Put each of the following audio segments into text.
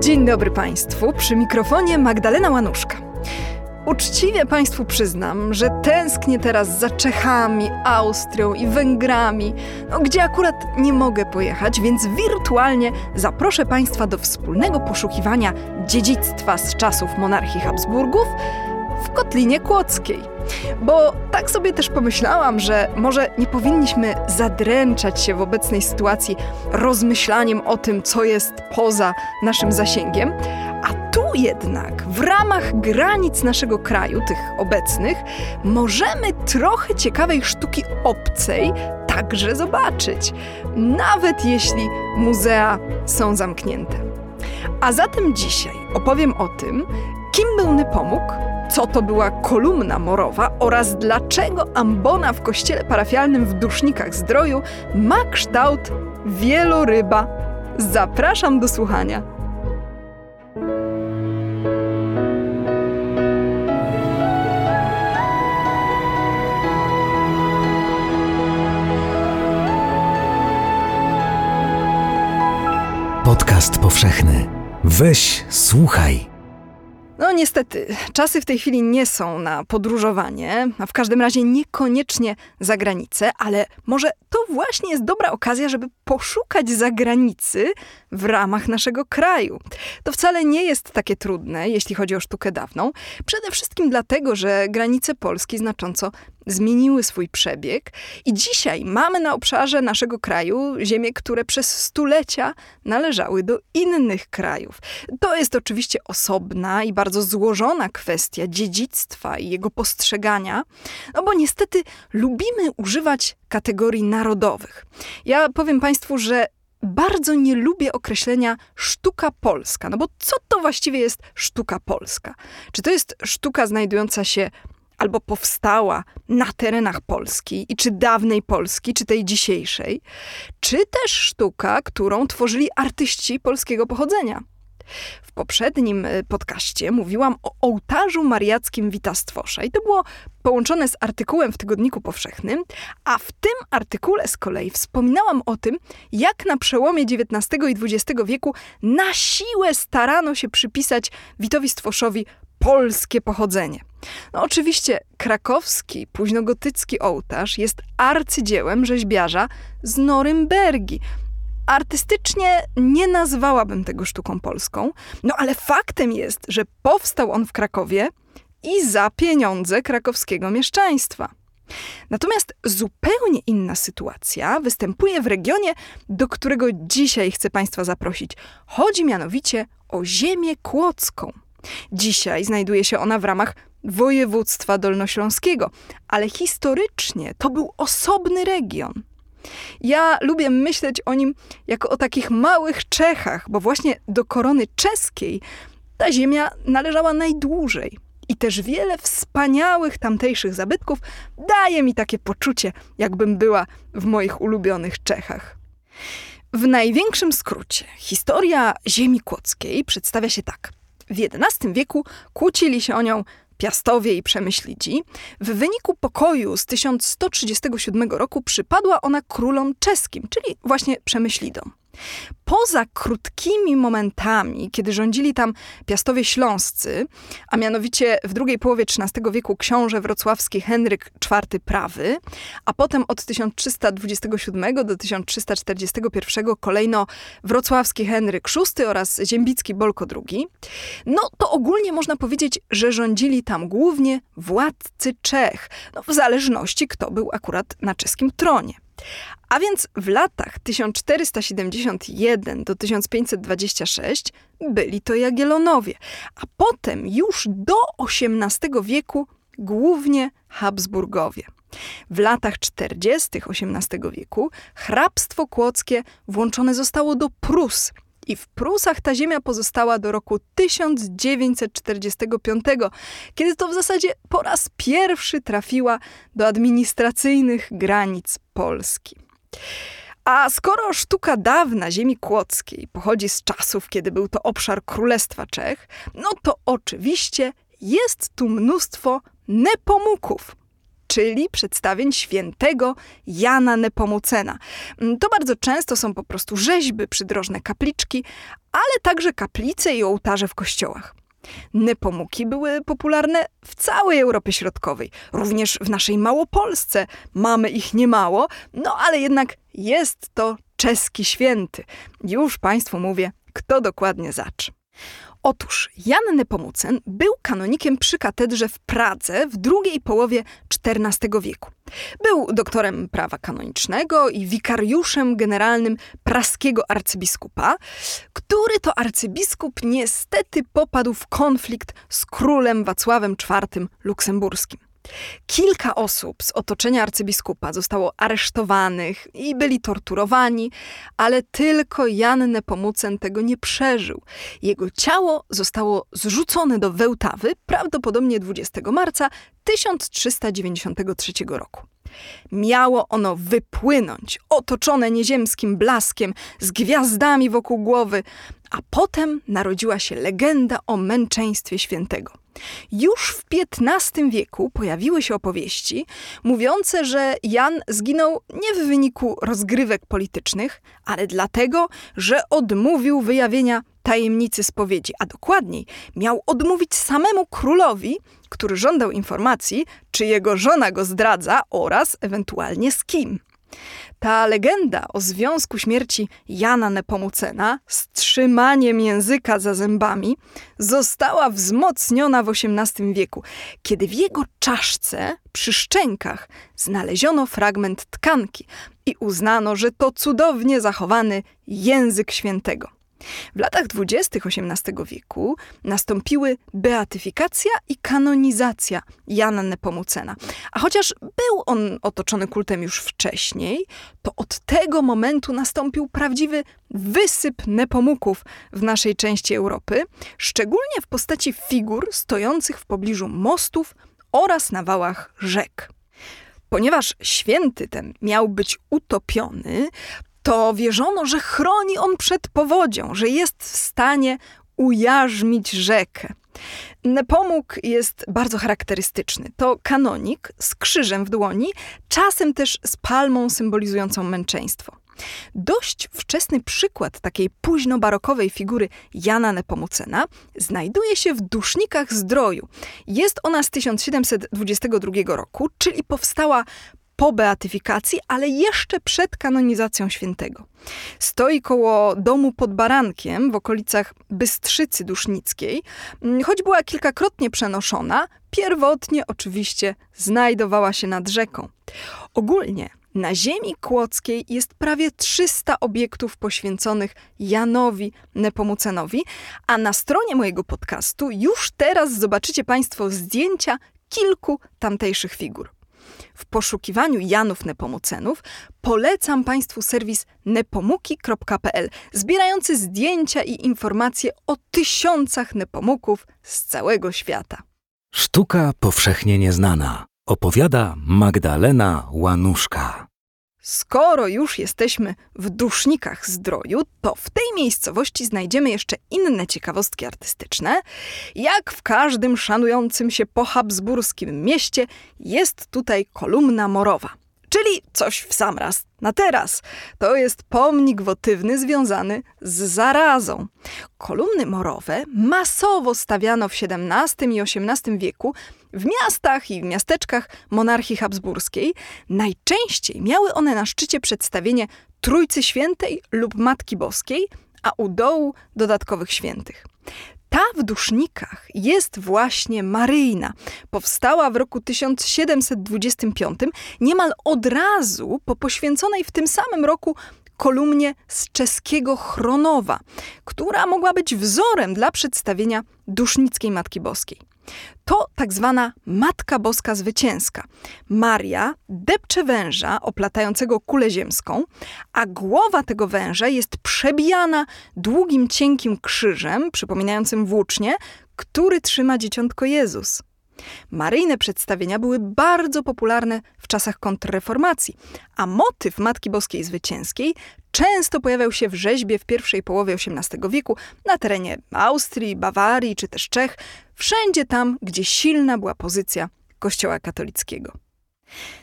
Dzień dobry Państwu, przy mikrofonie Magdalena Łanuszka. Uczciwie Państwu przyznam, że tęsknię teraz za Czechami, Austrią i Węgrami, no, gdzie akurat nie mogę pojechać, więc wirtualnie zaproszę Państwa do wspólnego poszukiwania dziedzictwa z czasów monarchii Habsburgów w Kotlinie Kłodzkiej. Bo tak sobie też pomyślałam, że może nie powinniśmy zadręczać się w obecnej sytuacji rozmyślaniem o tym, co jest poza naszym zasięgiem, a tu jednak w ramach granic naszego kraju, tych obecnych, możemy trochę ciekawej sztuki obcej także zobaczyć, nawet jeśli muzea są zamknięte. A zatem dzisiaj opowiem o tym, kim był Nepomuk, co to była kolumna morowa oraz dlaczego ambona w kościele parafialnym w Dusznikach Zdroju ma kształt wieloryba. Zapraszam do słuchania. Podcast powszechny. Weź, słuchaj. No niestety, czasy w tej chwili nie są na podróżowanie, a w każdym razie niekoniecznie za granicę, ale może to właśnie jest dobra okazja, żeby poszukać zagranicy w ramach naszego kraju. To wcale nie jest takie trudne, jeśli chodzi o sztukę dawną. Przede wszystkim dlatego, że granice Polski znacząco zmieniły swój przebieg i dzisiaj mamy na obszarze naszego kraju ziemie, które przez stulecia należały do innych krajów. To jest oczywiście osobna i bardzo złożona kwestia dziedzictwa i jego postrzegania, no bo niestety lubimy używać kategorii narodowych. Ja powiem Państwu, że bardzo nie lubię określenia sztuka polska. No bo co to właściwie jest sztuka polska? Czy to jest sztuka znajdująca się albo powstała na terenach Polski i czy dawnej Polski, czy tej dzisiejszej, czy też sztuka, którą tworzyli artyści polskiego pochodzenia? W poprzednim e, podcaście mówiłam o ołtarzu mariackim Wita Stwosza i to było połączone z artykułem w Tygodniku Powszechnym, a w tym artykule z kolei wspominałam o tym, jak na przełomie XIX i XX wieku na siłę starano się przypisać Witowi Stwoszowi polskie pochodzenie. No oczywiście krakowski, późnogotycki ołtarz jest arcydziełem rzeźbiarza z Norymbergi, Artystycznie nie nazwałabym tego sztuką polską, no ale faktem jest, że powstał on w Krakowie i za pieniądze krakowskiego mieszczaństwa. Natomiast zupełnie inna sytuacja występuje w regionie, do którego dzisiaj chcę Państwa zaprosić. Chodzi mianowicie o ziemię kłodzką. Dzisiaj znajduje się ona w ramach województwa dolnośląskiego, ale historycznie to był osobny region. Ja lubię myśleć o nim jako o takich małych Czechach, bo właśnie do korony czeskiej ta ziemia należała najdłużej. I też wiele wspaniałych tamtejszych zabytków daje mi takie poczucie, jakbym była w moich ulubionych Czechach. W największym skrócie, historia ziemi kłodzkiej przedstawia się tak. W XI wieku kłócili się o nią Piastowie i Przemyślidzi, w wyniku pokoju z 1137 roku przypadła ona królom czeskim, czyli właśnie Przemyślidom. Poza krótkimi momentami, kiedy rządzili tam piastowie śląscy, a mianowicie w drugiej połowie XIII wieku książę wrocławski Henryk IV Prawy, a potem od 1327 do 1341 kolejno wrocławski Henryk VI oraz ziembicki Bolko II, no to ogólnie można powiedzieć, że rządzili tam głównie władcy Czech, no w zależności kto był akurat na czeskim tronie. A więc w latach 1471 do 1526 byli to Jagiellonowie, a potem już do XVIII wieku głównie Habsburgowie. W latach 40. XVIII wieku hrabstwo kłodzkie włączone zostało do Prus i w Prusach ta ziemia pozostała do roku 1945, kiedy to w zasadzie po raz pierwszy trafiła do administracyjnych granic Polski. A skoro sztuka dawna ziemi kłodzkiej pochodzi z czasów, kiedy był to obszar Królestwa Czech, no to oczywiście jest tu mnóstwo nepomuków. Czyli przedstawień świętego Jana Nepomucena. Mm, to bardzo często są po prostu rzeźby, przydrożne kapliczki, ale także kaplice i ołtarze w kościołach. Nepomuki były popularne w całej Europie Środkowej, również w naszej Małopolsce. Mamy ich niemało, no ale jednak jest to czeski święty. Już Państwu mówię, kto dokładnie zacz. Otóż Jan Nepomucen był kanonikiem przy katedrze w Pradze w drugiej połowie XIV wieku. Był doktorem prawa kanonicznego i wikariuszem generalnym praskiego arcybiskupa, który to arcybiskup niestety popadł w konflikt z królem Wacławem IV luksemburskim. Kilka osób z otoczenia arcybiskupa zostało aresztowanych i byli torturowani, ale tylko Jan Nepomucen tego nie przeżył. Jego ciało zostało zrzucone do Wełtawy prawdopodobnie 20 marca 1393 roku. Miało ono wypłynąć, otoczone nieziemskim blaskiem, z gwiazdami wokół głowy, a potem narodziła się legenda o męczeństwie świętego. Już w XV wieku pojawiły się opowieści mówiące, że Jan zginął nie w wyniku rozgrywek politycznych, ale dlatego, że odmówił wyjawienia tajemnicy spowiedzi, a dokładniej miał odmówić samemu królowi, który żądał informacji, czy jego żona go zdradza oraz ewentualnie z kim. Ta legenda o związku śmierci Jana Nepomucena z trzymaniem języka za zębami została wzmocniona w XVIII wieku, kiedy w jego czaszce przy szczękach znaleziono fragment tkanki i uznano, że to cudownie zachowany język świętego. W latach dwudziestych XVIII wieku nastąpiły beatyfikacja i kanonizacja Jana Nepomucena. A chociaż był on otoczony kultem już wcześniej, to od tego momentu nastąpił prawdziwy wysyp nepomuków w naszej części Europy, szczególnie w postaci figur stojących w pobliżu mostów oraz na wałach rzek. Ponieważ święty ten miał być utopiony, to wierzono, że chroni on przed powodzią, że jest w stanie ujarzmić rzekę. Nepomuk jest bardzo charakterystyczny. To kanonik z krzyżem w dłoni, czasem też z palmą symbolizującą męczeństwo. Dość wczesny przykład takiej późno-barokowej figury Jana Nepomucena znajduje się w Dusznikach Zdroju. Jest ona z 1722 roku, czyli powstała po beatyfikacji, ale jeszcze przed kanonizacją świętego. Stoi koło domu pod Barankiem w okolicach Bystrzycy Dusznickiej. Mm, choć była kilkakrotnie przenoszona, pierwotnie oczywiście znajdowała się nad rzeką. Ogólnie na ziemi kłodzkiej jest prawie 300 obiektów poświęconych Janowi Nepomucenowi, a na stronie mojego podcastu już teraz zobaczycie Państwo zdjęcia kilku tamtejszych figur. W poszukiwaniu Janów Nepomucenów polecam Państwu serwis nepomuki.pl, zbierający zdjęcia i informacje o tysiącach nepomuków z całego świata. Sztuka powszechnie nieznana. Opowiada Magdalena Łanuszka. Skoro już jesteśmy w dusznikach zdroju, to w tej miejscowości znajdziemy jeszcze inne ciekawostki artystyczne. Jak w każdym szanującym się po habsburskim mieście, jest tutaj kolumna morowa. Czyli coś w sam raz na teraz. To jest pomnik wotywny związany z zarazą. Kolumny morowe masowo stawiano w XVII i XVIII wieku w miastach i w miasteczkach monarchii habsburskiej. Najczęściej miały one na szczycie przedstawienie Trójcy Świętej lub Matki Boskiej, a u dołu dodatkowych świętych. Ta w Dusznikach jest właśnie Maryjna. Powstała w roku 1725, niemal od razu po poświęconej w tym samym roku kolumnie z czeskiego Chronowa, która mogła być wzorem dla przedstawienia Dusznickiej Matki Boskiej. To tak zwana Matka Boska Zwycięska. Maria depcze węża oplatającego kulę ziemską, a głowa tego węża jest przebijana długim, cienkim krzyżem, przypominającym włócznie, który trzyma dzieciątko Jezus. Maryjne przedstawienia były bardzo popularne w czasach kontrreformacji, a motyw Matki Boskiej Zwycięskiej często pojawiał się w rzeźbie w pierwszej połowie XVIII wieku na terenie Austrii, Bawarii czy też Czech, wszędzie tam, gdzie silna była pozycja Kościoła katolickiego.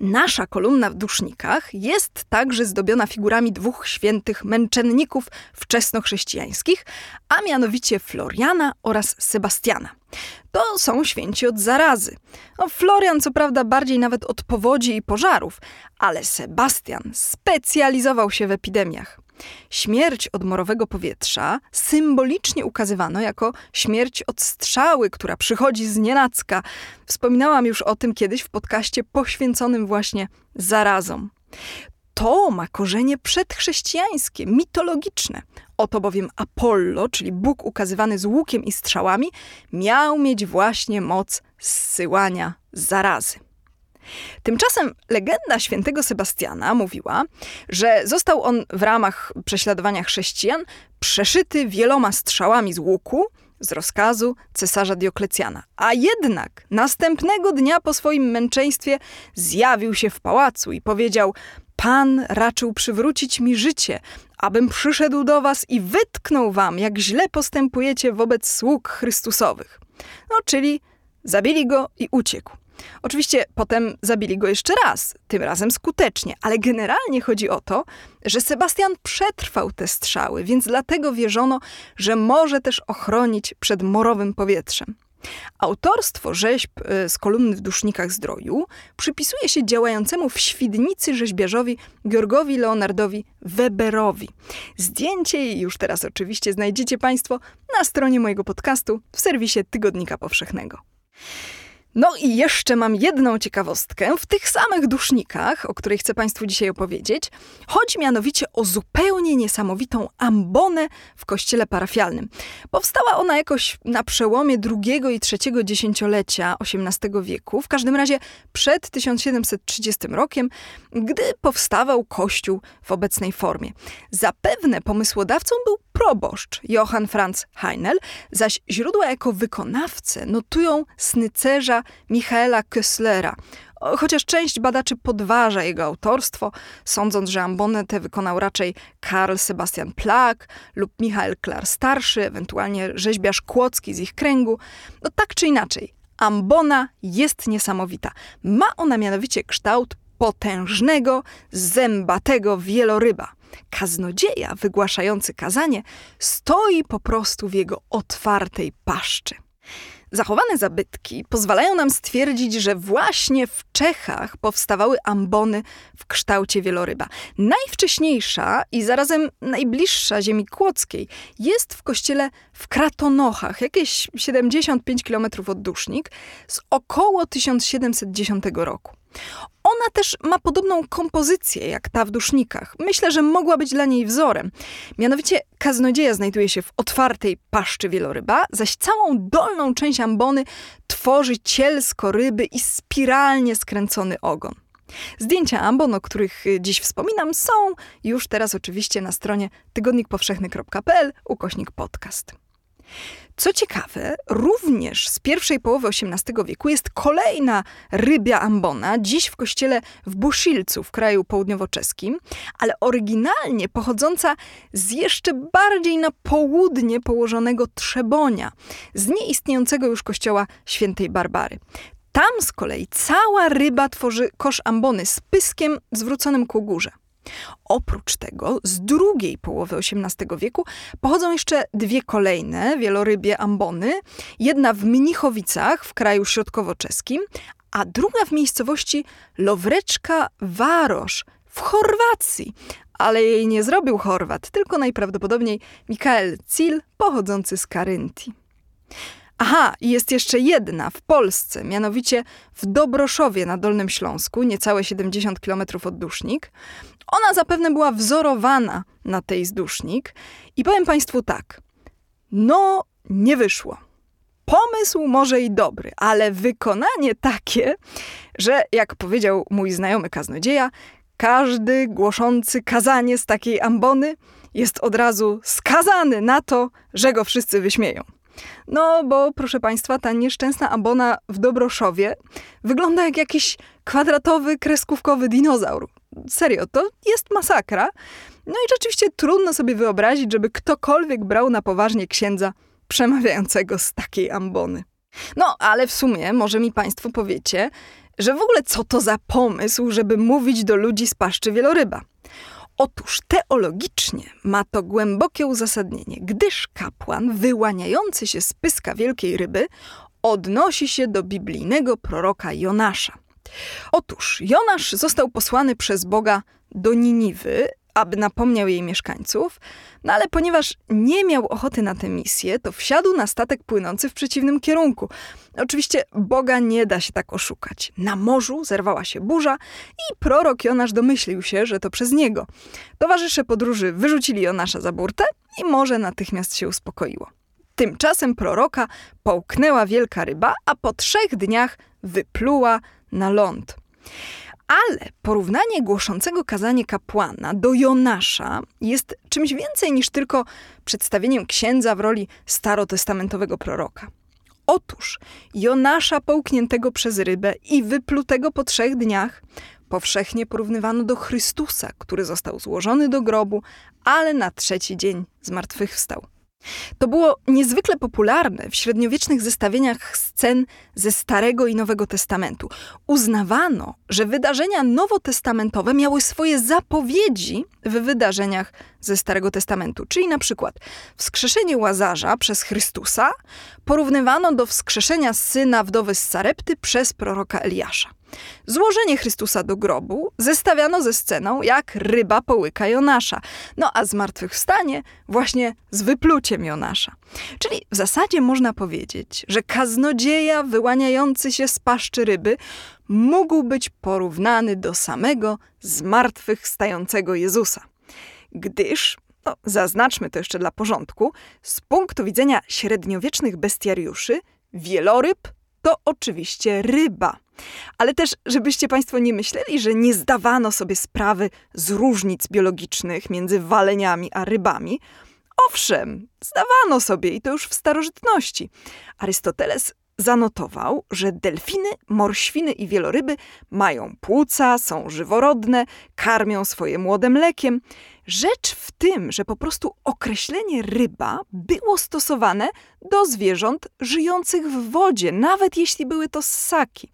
Nasza kolumna w dusznikach jest także zdobiona figurami dwóch świętych męczenników wczesnochrześcijańskich, a mianowicie Floriana oraz Sebastiana. To są święci od zarazy. No, Florian co prawda bardziej nawet od powodzi i pożarów, ale Sebastian specjalizował się w epidemiach. Śmierć od morowego powietrza symbolicznie ukazywano jako śmierć od strzały, która przychodzi z nienacka. Wspominałam już o tym kiedyś w podcaście poświęconym właśnie zarazom. To ma korzenie przedchrześcijańskie, mitologiczne. Oto bowiem Apollo, czyli Bóg ukazywany z łukiem i strzałami, miał mieć właśnie moc zsyłania zarazy. Tymczasem legenda świętego Sebastiana mówiła, że został on w ramach prześladowania chrześcijan przeszyty wieloma strzałami z łuku z rozkazu cesarza Dioklecjana. A jednak następnego dnia po swoim męczeństwie zjawił się w pałacu i powiedział: Pan raczył przywrócić mi życie, abym przyszedł do was i wytknął wam, jak źle postępujecie wobec sług Chrystusowych. No, czyli zabili go i uciekł. Oczywiście potem zabili go jeszcze raz, tym razem skutecznie, ale generalnie chodzi o to, że Sebastian przetrwał te strzały, więc dlatego wierzono, że może też ochronić przed morowym powietrzem. Autorstwo rzeźb y, z kolumny w Dusznikach Zdroju przypisuje się działającemu w Świdnicy rzeźbiarzowi Georgowi Leonardowi Weberowi. Zdjęcie już teraz oczywiście znajdziecie Państwo na stronie mojego podcastu w serwisie Tygodnika Powszechnego. No i jeszcze mam jedną ciekawostkę w tych samych dusznikach, o której chcę Państwu dzisiaj opowiedzieć. Chodzi mianowicie o zupełnie niesamowitą ambonę w kościele parafialnym. Powstała ona jakoś na przełomie drugiego i trzeciego dziesięciolecia XVIII wieku, w każdym razie przed 1730 rokiem, gdy powstawał kościół w obecnej formie. Zapewne pomysłodawcą był proboszcz Johann Franz Heinel, zaś źródła jako wykonawcę notują snycerza Michaela Kösslera, chociaż część badaczy podważa jego autorstwo, sądząc, że ambonę tę wykonał raczej Karl Sebastian Plak lub Michael Klar starszy, ewentualnie rzeźbiarz Kłodzki z ich kręgu. No tak czy inaczej, ambona jest niesamowita. Ma ona mianowicie kształt potężnego, zębatego wieloryba. Kaznodzieja wygłaszający kazanie stoi po prostu w jego otwartej paszczy. Zachowane zabytki pozwalają nam stwierdzić, że właśnie w Czechach powstawały ambony w kształcie wieloryba. Najwcześniejsza i zarazem najbliższa ziemi kłodzkiej jest w kościele w Kratonochach, jakieś 75 km od Dusznik, z około 1710 roku. Ona też ma podobną kompozycję jak ta w dusznikach. Myślę, że mogła być dla niej wzorem. Mianowicie kaznodzieja znajduje się w otwartej paszczy wieloryba, zaś całą dolną część ambony tworzy cielsko ryby i spiralnie skręcony ogon. Zdjęcia ambon, o których dziś wspominam, są już teraz oczywiście na stronie tygodnikpowszechny.pl ukośnik podcast. Co ciekawe, również z pierwszej połowy XVIII wieku jest kolejna rybia ambona, dziś w kościele w Buszilcu w kraju południowoczeskim, ale oryginalnie pochodząca z jeszcze bardziej na południe położonego Trzebonia, z nieistniejącego już kościoła świętej Barbary. Tam z kolei cała ryba tworzy kosz ambony z pyskiem zwróconym ku górze. Oprócz tego z drugiej połowy XVIII wieku pochodzą jeszcze dwie kolejne wielorybie ambony. Jedna w Mnichowicach w kraju środkowoczeskim, a druga w miejscowości Lowreczka Warosz w Chorwacji. Ale jej nie zrobił Chorwat, tylko najprawdopodobniej Mikael Cil pochodzący z Karyntii. Aha, i jest jeszcze jedna w Polsce, mianowicie w Dobroszowie na Dolnym Śląsku, niecałe 70 km od Dusznik. Ona zapewne była wzorowana na tej z Dusznik i powiem Państwu tak. No, nie wyszło. Pomysł może i dobry, ale wykonanie takie, że jak powiedział mój znajomy kaznodzieja, każdy głoszący kazanie z takiej ambony jest od razu skazany na to, że go wszyscy wyśmieją. No, bo proszę Państwa, ta nieszczęsna abona w Dobroszowie wygląda jak jakiś kwadratowy, kreskówkowy dinozaur. Serio, to jest masakra. No i rzeczywiście trudno sobie wyobrazić, żeby ktokolwiek brał na poważnie księdza przemawiającego z takiej ambony. No, ale w sumie może mi Państwo powiecie, że w ogóle co to za pomysł, żeby mówić do ludzi z paszczy wieloryba? Otóż teologicznie ma to głębokie uzasadnienie, gdyż kapłan wyłaniający się z pyska wielkiej ryby odnosi się do biblijnego proroka Jonasza. Otóż Jonasz został posłany przez Boga do Niniwy, aby napomniał jej mieszkańców, no ale ponieważ nie miał ochoty na tę misję, to wsiadł na statek płynący w przeciwnym kierunku. Oczywiście Boga nie da się tak oszukać. Na morzu zerwała się burza i prorok Jonasz domyślił się, że to przez niego. Towarzysze podróży wyrzucili Jonasza za burtę i morze natychmiast się uspokoiło. Tymczasem proroka połknęła wielka ryba, a po trzech dniach wypluła na ląd. Ale porównanie głoszącego kazanie kapłana do Jonasza jest czymś więcej niż tylko przedstawieniem księdza w roli starotestamentowego proroka. Otóż Jonasza połkniętego przez rybę i wyplutego po trzech dniach powszechnie porównywano do Chrystusa, który został złożony do grobu, ale na trzeci dzień zmartwychwstał. To było niezwykle popularne w średniowiecznych zestawieniach scen ze Starego i Nowego Testamentu. Uznawano, że wydarzenia nowotestamentowe miały swoje zapowiedzi w wydarzeniach ze Starego Testamentu, czyli na przykład wskrzeszenie Łazarza przez Chrystusa porównywano do wskrzeszenia syna wdowy z Sarepty przez proroka Eliasza. Złożenie Chrystusa do grobu zestawiano ze sceną, jak ryba połyka Jonasza. No a zmartwychwstanie właśnie z wypluciem Jonasza. Czyli w zasadzie można powiedzieć, że kaznodzieja wyłaniający się z paszczy ryby mógł być porównany do samego zmartwychwstającego Jezusa. Gdyż no, zaznaczmy to jeszcze dla porządku, z punktu widzenia średniowiecznych bestiariuszy, wieloryb to oczywiście ryba. Ale też, żebyście Państwo nie myśleli, że nie zdawano sobie sprawy z różnic biologicznych między waleniami a rybami. Owszem, zdawano sobie i to już w starożytności. Arystoteles zanotował, że delfiny, morświny i wieloryby mają płuca, są żyworodne, karmią swoje młode mlekiem. Rzecz w tym, że po prostu określenie ryba było stosowane do zwierząt żyjących w wodzie, nawet jeśli były to ssaki.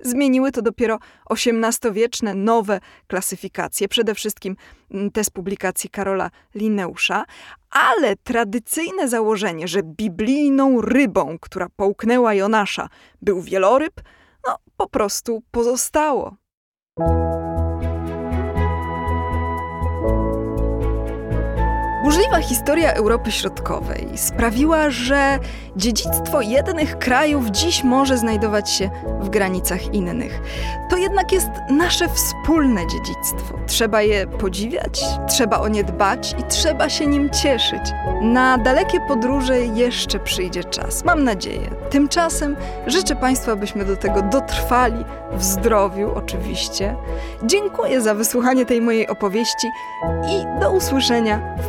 Zmieniły to dopiero XVIII-wieczne nowe klasyfikacje, przede wszystkim mm, te z publikacji Karola Linneusza, ale tradycyjne założenie, że biblijną rybą, która połknęła Jonasza, był wieloryb, no po prostu pozostało. Burzliwa historia Europy Środkowej sprawiła, że dziedzictwo jednych krajów dziś może znajdować się w granicach innych. To jednak jest nasze wspólne dziedzictwo. Trzeba je podziwiać, trzeba o nie dbać i trzeba się nim cieszyć. Na dalekie podróże jeszcze przyjdzie czas, mam nadzieję. Tymczasem życzę Państwu, abyśmy do tego dotrwali w zdrowiu, oczywiście. Dziękuję za wysłuchanie tej mojej opowieści i do usłyszenia w